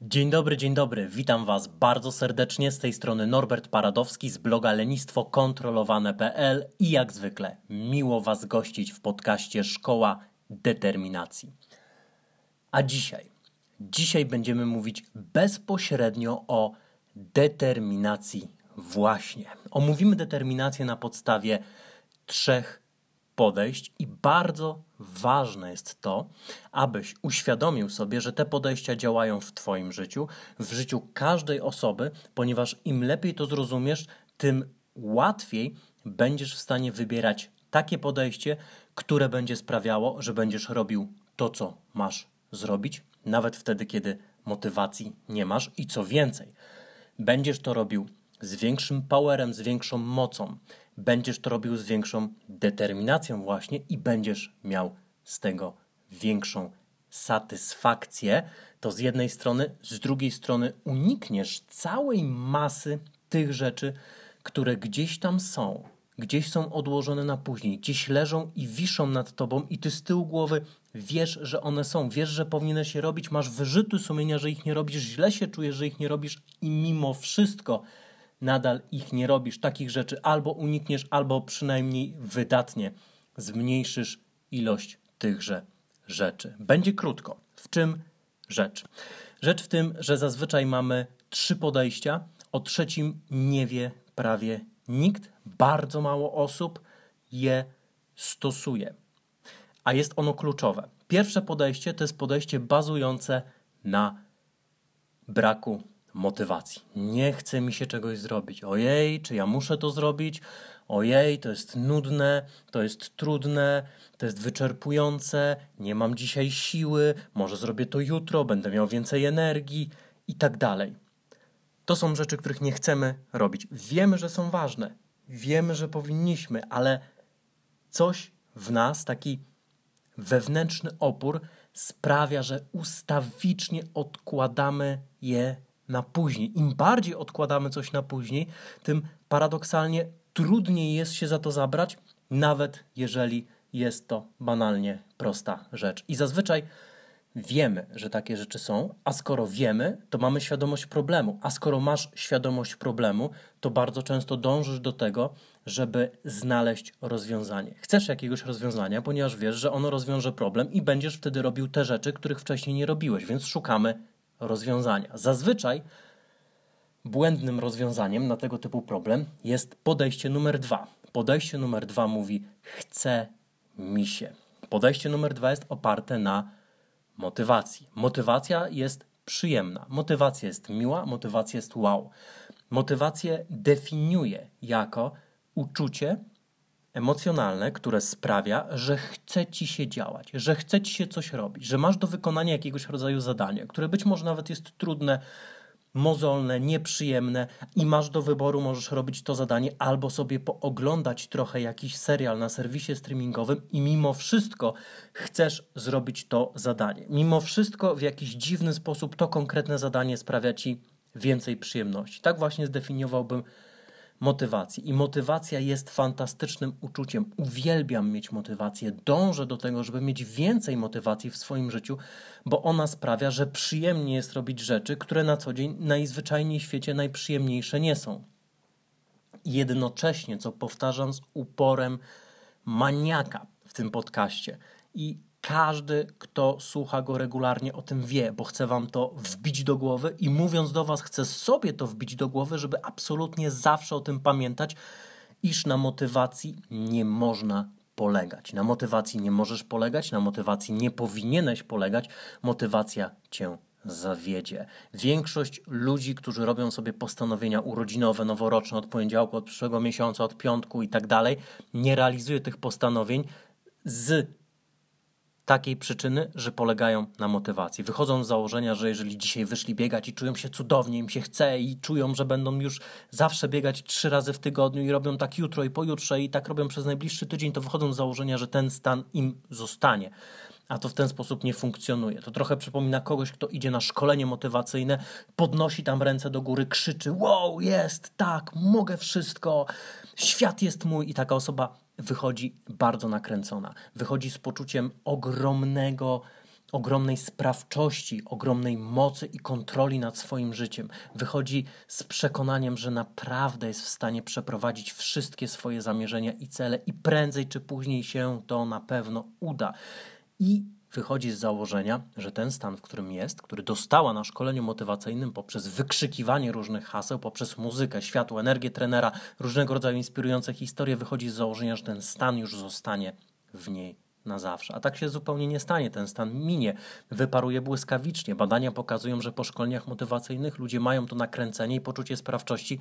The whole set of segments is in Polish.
Dzień dobry, dzień dobry. Witam Was bardzo serdecznie. Z tej strony Norbert Paradowski z bloga lenistwokontrolowane.pl i jak zwykle miło Was gościć w podcaście Szkoła Determinacji. A dzisiaj, dzisiaj będziemy mówić bezpośrednio o determinacji właśnie. Omówimy determinację na podstawie trzech podejść i bardzo ważne jest to, abyś uświadomił sobie, że te podejścia działają w Twoim życiu, w życiu każdej osoby, ponieważ im lepiej to zrozumiesz, tym łatwiej będziesz w stanie wybierać takie podejście, które będzie sprawiało, że będziesz robił to, co masz zrobić, nawet wtedy, kiedy motywacji nie masz. I co więcej, będziesz to robił z większym powerem, z większą mocą, będziesz to robił z większą determinacją, właśnie i będziesz miał z tego większą satysfakcję. To z jednej strony, z drugiej strony unikniesz całej masy tych rzeczy, które gdzieś tam są, gdzieś są odłożone na później, gdzieś leżą i wiszą nad tobą, i ty z tyłu głowy wiesz, że one są, wiesz, że powinieneś je robić, masz wyrzuty sumienia, że ich nie robisz, źle się czujesz, że ich nie robisz, i mimo wszystko nadal ich nie robisz, takich rzeczy albo unikniesz, albo przynajmniej wydatnie zmniejszysz ilość tychże rzeczy. Będzie krótko. W czym rzecz? Rzecz w tym, że zazwyczaj mamy trzy podejścia. O trzecim nie wie prawie nikt. Bardzo mało osób je stosuje. A jest ono kluczowe. Pierwsze podejście to jest podejście bazujące na braku motywacji. Nie chce mi się czegoś zrobić. Ojej, czy ja muszę to zrobić? Ojej, to jest nudne, to jest trudne, to jest wyczerpujące, nie mam dzisiaj siły, może zrobię to jutro, będę miał więcej energii i tak dalej. To są rzeczy, których nie chcemy robić. Wiemy, że są ważne, wiemy, że powinniśmy, ale coś w nas, taki wewnętrzny opór, sprawia, że ustawicznie odkładamy je na później. Im bardziej odkładamy coś na później, tym paradoksalnie trudniej jest się za to zabrać, nawet jeżeli jest to banalnie prosta rzecz. I zazwyczaj wiemy, że takie rzeczy są, a skoro wiemy, to mamy świadomość problemu. A skoro masz świadomość problemu, to bardzo często dążysz do tego, żeby znaleźć rozwiązanie. Chcesz jakiegoś rozwiązania, ponieważ wiesz, że ono rozwiąże problem i będziesz wtedy robił te rzeczy, których wcześniej nie robiłeś, więc szukamy rozwiązania. Zazwyczaj błędnym rozwiązaniem na tego typu problem jest podejście numer dwa. Podejście numer dwa mówi: chce mi się. Podejście numer dwa jest oparte na motywacji. Motywacja jest przyjemna, motywacja jest miła, motywacja jest wow. Motywację definiuje jako uczucie emocjonalne, które sprawia, że chce ci się działać, że chce ci się coś robić, że masz do wykonania jakiegoś rodzaju zadanie, które być może nawet jest trudne, mozolne, nieprzyjemne i masz do wyboru, możesz robić to zadanie albo sobie pooglądać trochę jakiś serial na serwisie streamingowym i mimo wszystko chcesz zrobić to zadanie. Mimo wszystko w jakiś dziwny sposób to konkretne zadanie sprawia ci więcej przyjemności. Tak właśnie zdefiniowałbym motywacji. I motywacja jest fantastycznym uczuciem. Uwielbiam mieć motywację, dążę do tego, żeby mieć więcej motywacji w swoim życiu, bo ona sprawia, że przyjemnie jest robić rzeczy, które na co dzień najzwyczajniej w świecie najprzyjemniejsze nie są. Jednocześnie, co powtarzam z uporem maniaka w tym podcaście, i każdy, kto słucha go regularnie, o tym wie, bo chcę wam to wbić do głowy i mówiąc do was, chcę sobie to wbić do głowy, żeby absolutnie zawsze o tym pamiętać, iż na motywacji nie można polegać. Na motywacji nie możesz polegać, na motywacji nie powinieneś polegać. Motywacja cię zawiedzie. Większość ludzi, którzy robią sobie postanowienia urodzinowe, noworoczne od poniedziałku, od przyszłego miesiąca, od piątku i tak dalej, nie realizuje tych postanowień z takiej przyczyny, że polegają na motywacji. Wychodzą z założenia, że jeżeli dzisiaj wyszli biegać i czują się cudownie, im się chce i czują, że będą już zawsze biegać trzy razy w tygodniu i robią tak jutro i pojutrze i tak robią przez najbliższy tydzień, to wychodzą z założenia, że ten stan im zostanie. a to w ten sposób nie funkcjonuje. To trochę przypomina kogoś, kto idzie na szkolenie motywacyjne, podnosi tam ręce do góry, krzyczy: Wow, jest, tak, mogę wszystko, świat jest mój. I taka osoba wychodzi bardzo nakręcona, wychodzi z poczuciem ogromnego ogromnej sprawczości, ogromnej mocy i kontroli nad swoim życiem. Wychodzi z przekonaniem, że naprawdę jest w stanie przeprowadzić wszystkie swoje zamierzenia i cele, i prędzej czy później się to na pewno uda. I wychodzi z założenia, że ten stan, w którym jest, który dostała na szkoleniu motywacyjnym poprzez wykrzykiwanie różnych haseł, poprzez muzykę, światło, energię trenera, różnego rodzaju inspirujące historie, wychodzi z założenia, że ten stan już zostanie w niej na zawsze. A tak się zupełnie nie stanie. Ten stan minie, wyparuje błyskawicznie. Badania pokazują, że po szkoleniach motywacyjnych ludzie mają to nakręcenie i poczucie sprawczości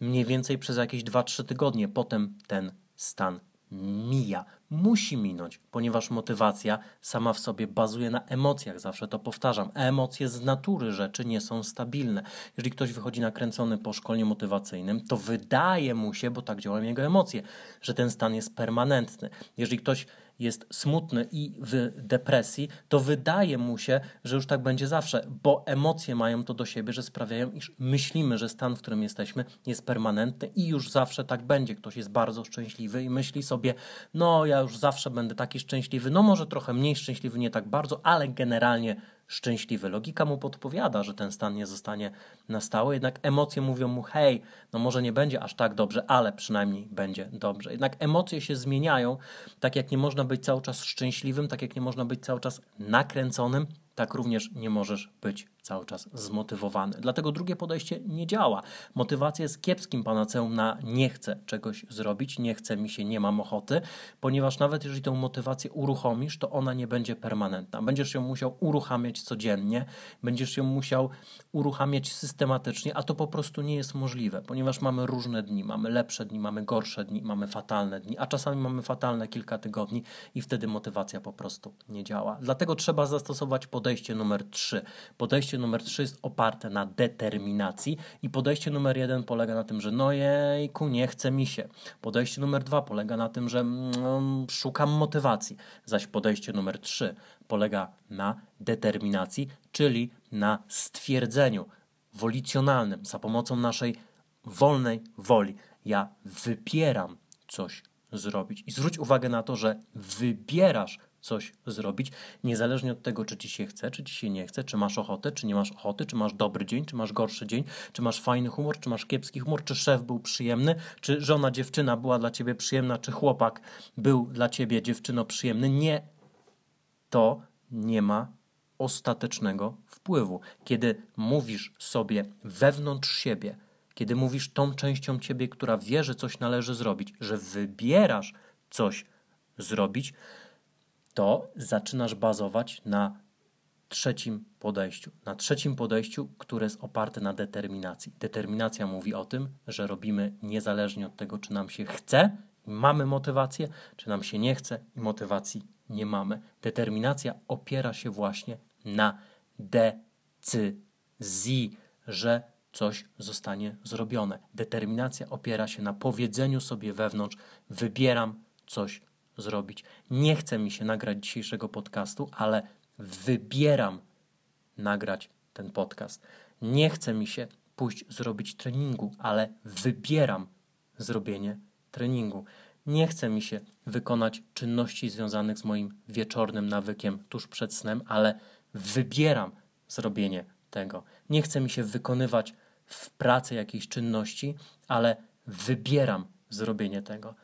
mniej więcej przez jakieś 2-3 tygodnie. Potem ten stan mija. Musi minąć, ponieważ motywacja sama w sobie bazuje na emocjach, zawsze to powtarzam. Emocje z natury rzeczy nie są stabilne. Jeżeli ktoś wychodzi nakręcony po szkoleniu motywacyjnym, to wydaje mu się, bo tak działają jego emocje, że ten stan jest permanentny. Jeżeli ktoś jest smutny i w depresji, to wydaje mu się, że już tak będzie zawsze, bo emocje mają to do siebie, że sprawiają, iż myślimy, że stan, w którym jesteśmy, jest permanentny i już zawsze tak będzie. Ktoś jest bardzo szczęśliwy i myśli sobie, no ja już zawsze będę taki szczęśliwy, no może trochę mniej szczęśliwy, nie tak bardzo, ale generalnie szczęśliwy. Logika mu podpowiada, że ten stan nie zostanie na stałe, jednak emocje mówią mu: hej, no może nie będzie aż tak dobrze, ale przynajmniej będzie dobrze. Jednak emocje się zmieniają, tak jak nie można być cały czas szczęśliwym, tak jak nie można być cały czas nakręconym, tak również nie możesz być cały czas zmotywowany. Dlatego drugie podejście nie działa. Motywacja jest kiepskim panaceum na nie chcę czegoś zrobić, nie chcę mi się, nie mam ochoty, ponieważ nawet jeżeli tę motywację uruchomisz, to ona nie będzie permanentna. Będziesz ją musiał uruchamiać codziennie, będziesz ją musiał uruchamiać systematycznie, a to po prostu nie jest możliwe, ponieważ mamy różne dni, mamy lepsze dni, mamy gorsze dni, mamy fatalne dni, a czasami mamy fatalne kilka tygodni i wtedy motywacja po prostu nie działa. Dlatego trzeba zastosować podejście numer 3. Podejście podejście numer 3 jest oparte na determinacji i podejście numer 1 polega na tym, że no jejku, nie chce mi się. Podejście numer 2 polega na tym, że mm, szukam motywacji. Zaś podejście numer 3 polega na determinacji, czyli na stwierdzeniu wolicjonalnym za pomocą naszej wolnej woli. Ja wybieram coś zrobić. I zwróć uwagę na to, że wybierasz coś zrobić, niezależnie od tego, czy ci się chce, czy ci się nie chce, czy masz ochotę, czy nie masz ochoty, czy masz dobry dzień, czy masz gorszy dzień, czy masz fajny humor, czy masz kiepski humor, czy szef był przyjemny, czy żona, dziewczyna była dla ciebie przyjemna, czy chłopak był dla ciebie, dziewczyno, przyjemny. Nie, to nie ma ostatecznego wpływu. Kiedy mówisz sobie wewnątrz siebie, kiedy mówisz tą częścią ciebie, która wie, że coś należy zrobić, że wybierasz coś zrobić, to zaczynasz bazować na trzecim podejściu. Na trzecim podejściu, które jest oparte na determinacji. Determinacja mówi o tym, że robimy niezależnie od tego, czy nam się chce, mamy motywację, czy nam się nie chce i motywacji nie mamy. Determinacja opiera się właśnie na decyzji, że coś zostanie zrobione. Determinacja opiera się na powiedzeniu sobie wewnątrz: wybieram coś zrobić. Nie chce mi się nagrać dzisiejszego podcastu, ale wybieram nagrać ten podcast. Nie chce mi się pójść zrobić treningu, ale wybieram zrobienie treningu. Nie chce mi się wykonać czynności związanych z moim wieczornym nawykiem tuż przed snem, ale wybieram zrobienie tego. Nie chce mi się wykonywać w pracy jakiejś czynności, ale wybieram zrobienie tego.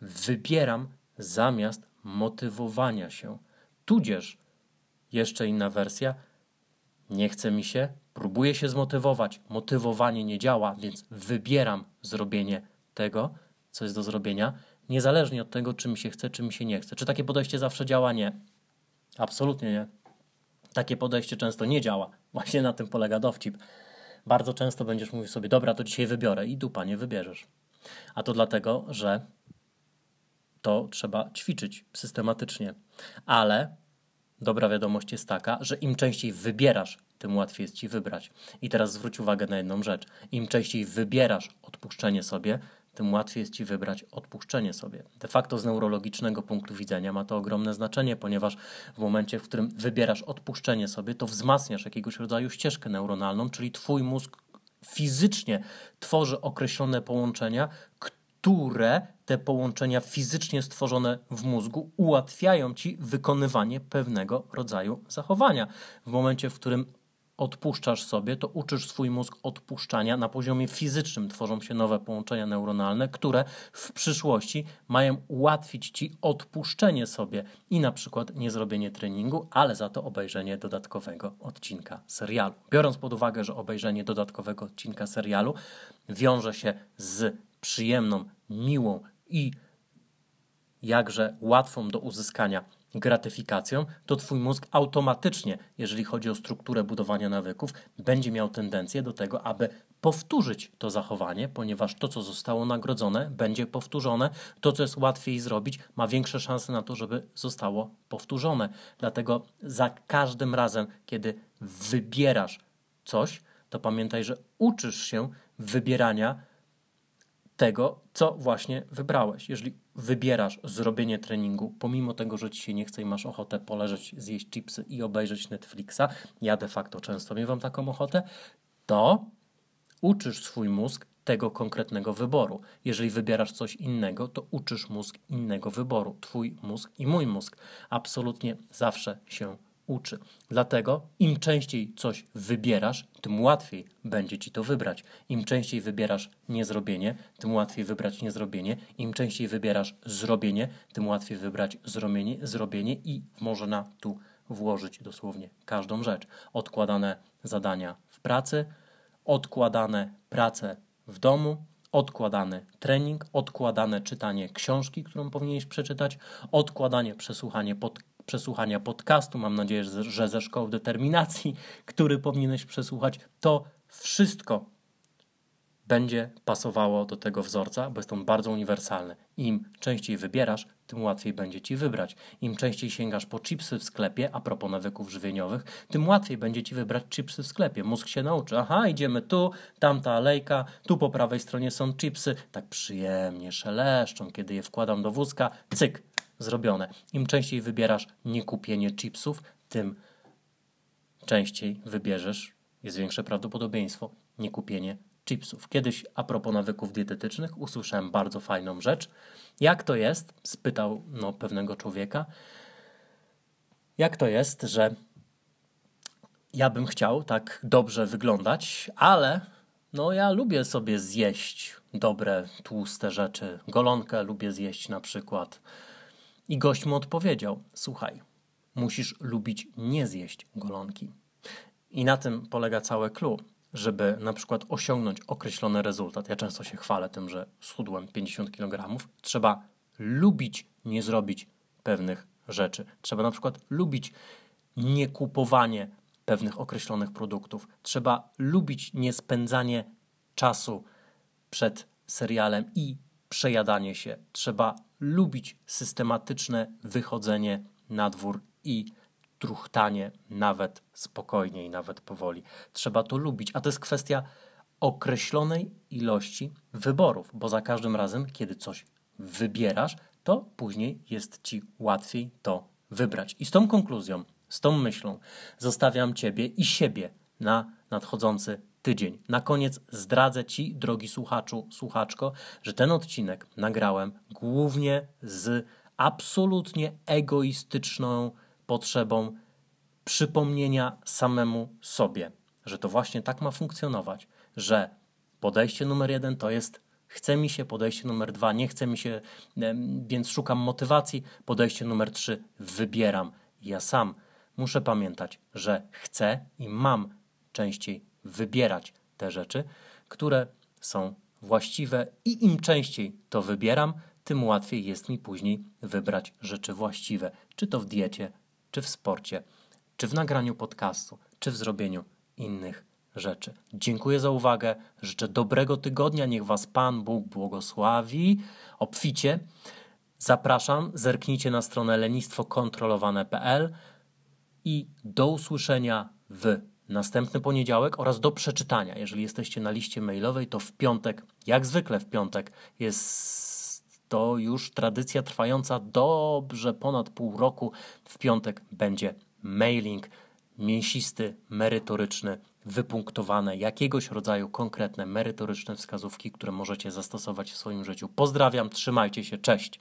Wybieram zamiast motywowania się. Tudzież jeszcze inna wersja. Nie chce mi się, próbuję się zmotywować. Motywowanie nie działa, więc wybieram zrobienie tego, co jest do zrobienia, niezależnie od tego, czy mi się chce, czy mi się nie chce. Czy takie podejście zawsze działa? Nie. Absolutnie nie. Takie podejście często nie działa. Właśnie na tym polega dowcip. Bardzo często będziesz mówił sobie, dobra, to dzisiaj wybiorę i dupa, nie wybierzesz. A to dlatego, że to trzeba ćwiczyć systematycznie. Ale dobra wiadomość jest taka, że im częściej wybierasz, tym łatwiej jest ci wybrać. I teraz zwróć uwagę na jedną rzecz. Im częściej wybierasz odpuszczenie sobie, tym łatwiej jest ci wybrać odpuszczenie sobie. De facto z neurologicznego punktu widzenia ma to ogromne znaczenie, ponieważ w momencie, w którym wybierasz odpuszczenie sobie, to wzmacniasz jakiegoś rodzaju ścieżkę neuronalną, czyli twój mózg fizycznie tworzy określone połączenia, które te połączenia fizycznie stworzone w mózgu ułatwiają ci wykonywanie pewnego rodzaju zachowania. W momencie, w którym odpuszczasz sobie, to uczysz swój mózg odpuszczania. Na poziomie fizycznym tworzą się nowe połączenia neuronalne, które w przyszłości mają ułatwić ci odpuszczenie sobie i na przykład nie zrobienie treningu, ale za to obejrzenie dodatkowego odcinka serialu. Biorąc pod uwagę, że obejrzenie dodatkowego odcinka serialu wiąże się z przyjemną, miłą i jakże łatwą do uzyskania gratyfikacją, to Twój mózg automatycznie, jeżeli chodzi o strukturę budowania nawyków, będzie miał tendencję do tego, aby powtórzyć to zachowanie, ponieważ to, co zostało nagrodzone, będzie powtórzone. To, co jest łatwiej zrobić, ma większe szanse na to, żeby zostało powtórzone. Dlatego za każdym razem, kiedy wybierasz coś, to pamiętaj, że uczysz się wybierania tego, co właśnie wybrałeś. Jeżeli wybierasz zrobienie treningu, pomimo tego, że ci się nie chce i masz ochotę poleżeć, zjeść chipsy i obejrzeć Netflixa, ja de facto często miewam taką ochotę, to uczysz swój mózg tego konkretnego wyboru. Jeżeli wybierasz coś innego, to uczysz mózg innego wyboru. Twój mózg i mój mózg absolutnie zawsze się uczy. Dlatego im częściej coś wybierasz, tym łatwiej będzie ci to wybrać. Im częściej wybierasz niezrobienie, tym łatwiej wybrać niezrobienie. Im częściej wybierasz zrobienie, tym łatwiej wybrać zrobienie, zrobienie i można tu włożyć dosłownie każdą rzecz. Odkładane zadania w pracy, odkładane prace w domu, odkładany trening, odkładane czytanie książki, którą powinieneś przeczytać, odkładanie przesłuchanie pod, przesłuchania podcastu, mam nadzieję, że ze szkoły determinacji, który powinieneś przesłuchać, to wszystko będzie pasowało do tego wzorca, bo jest on bardzo uniwersalny. Im częściej wybierasz, tym łatwiej będzie ci wybrać. Im częściej sięgasz po chipsy w sklepie, a propos nawyków żywieniowych, tym łatwiej będzie ci wybrać chipsy w sklepie. Mózg się nauczy, aha, idziemy tu, tamta alejka, tu po prawej stronie są chipsy, tak przyjemnie szeleszczą, kiedy je wkładam do wózka, cyk, zrobione. Im częściej wybierasz nie kupienie chipsów, tym częściej wybierzesz, jest większe prawdopodobieństwo, nie kupienie chipsów. Kiedyś a propos nawyków dietetycznych usłyszałem bardzo fajną rzecz. Jak to jest? Spytał no, pewnego człowieka. Jak to jest, że ja bym chciał tak dobrze wyglądać, ale no ja lubię sobie zjeść dobre, tłuste rzeczy. Golonkę lubię zjeść na przykład. I gość mu odpowiedział: Słuchaj, musisz lubić nie zjeść golonki. I na tym polega całe clue, żeby na przykład osiągnąć określony rezultat. Ja często się chwalę tym, że schudłem 50 kg. Trzeba lubić nie zrobić pewnych rzeczy. Trzeba na przykład lubić nie kupowanie pewnych określonych produktów. Trzeba lubić nie spędzanie czasu przed serialem i przejadanie się. Trzeba lubić systematyczne wychodzenie na dwór i truchtanie nawet spokojniej, nawet powoli. Trzeba to lubić, a to jest kwestia określonej ilości wyborów, bo za każdym razem, kiedy coś wybierasz, to później jest ci łatwiej to wybrać. I z tą konkluzją, z tą myślą zostawiam Ciebie i siebie na nadchodzący tydzień. Na koniec zdradzę Ci, drogi słuchaczu, słuchaczko, że ten odcinek nagrałem głównie z absolutnie egoistyczną potrzebą przypomnienia samemu sobie, że to właśnie tak ma funkcjonować, że podejście numer jeden to jest chce mi się, podejście numer dwa nie chce mi się, więc szukam motywacji, podejście numer trzy wybieram. Ja sam muszę pamiętać, że chcę i mam częściej wybierać te rzeczy, które są właściwe i im częściej to wybieram, tym łatwiej jest mi później wybrać rzeczy właściwe, czy to w diecie, czy w sporcie, czy w nagraniu podcastu, czy w zrobieniu innych rzeczy. Dziękuję za uwagę, życzę dobrego tygodnia, niech Was Pan Bóg błogosławi obficie. Zapraszam, zerknijcie na stronę lenistwokontrolowane.pl i do usłyszenia w następny poniedziałek oraz do przeczytania. Jeżeli jesteście na liście mailowej, to w piątek, jak zwykle w piątek, jest to już tradycja trwająca dobrze ponad pół roku. W piątek będzie mailing mięsisty, merytoryczny, wypunktowane, jakiegoś rodzaju konkretne, merytoryczne wskazówki, które możecie zastosować w swoim życiu. Pozdrawiam, trzymajcie się, cześć.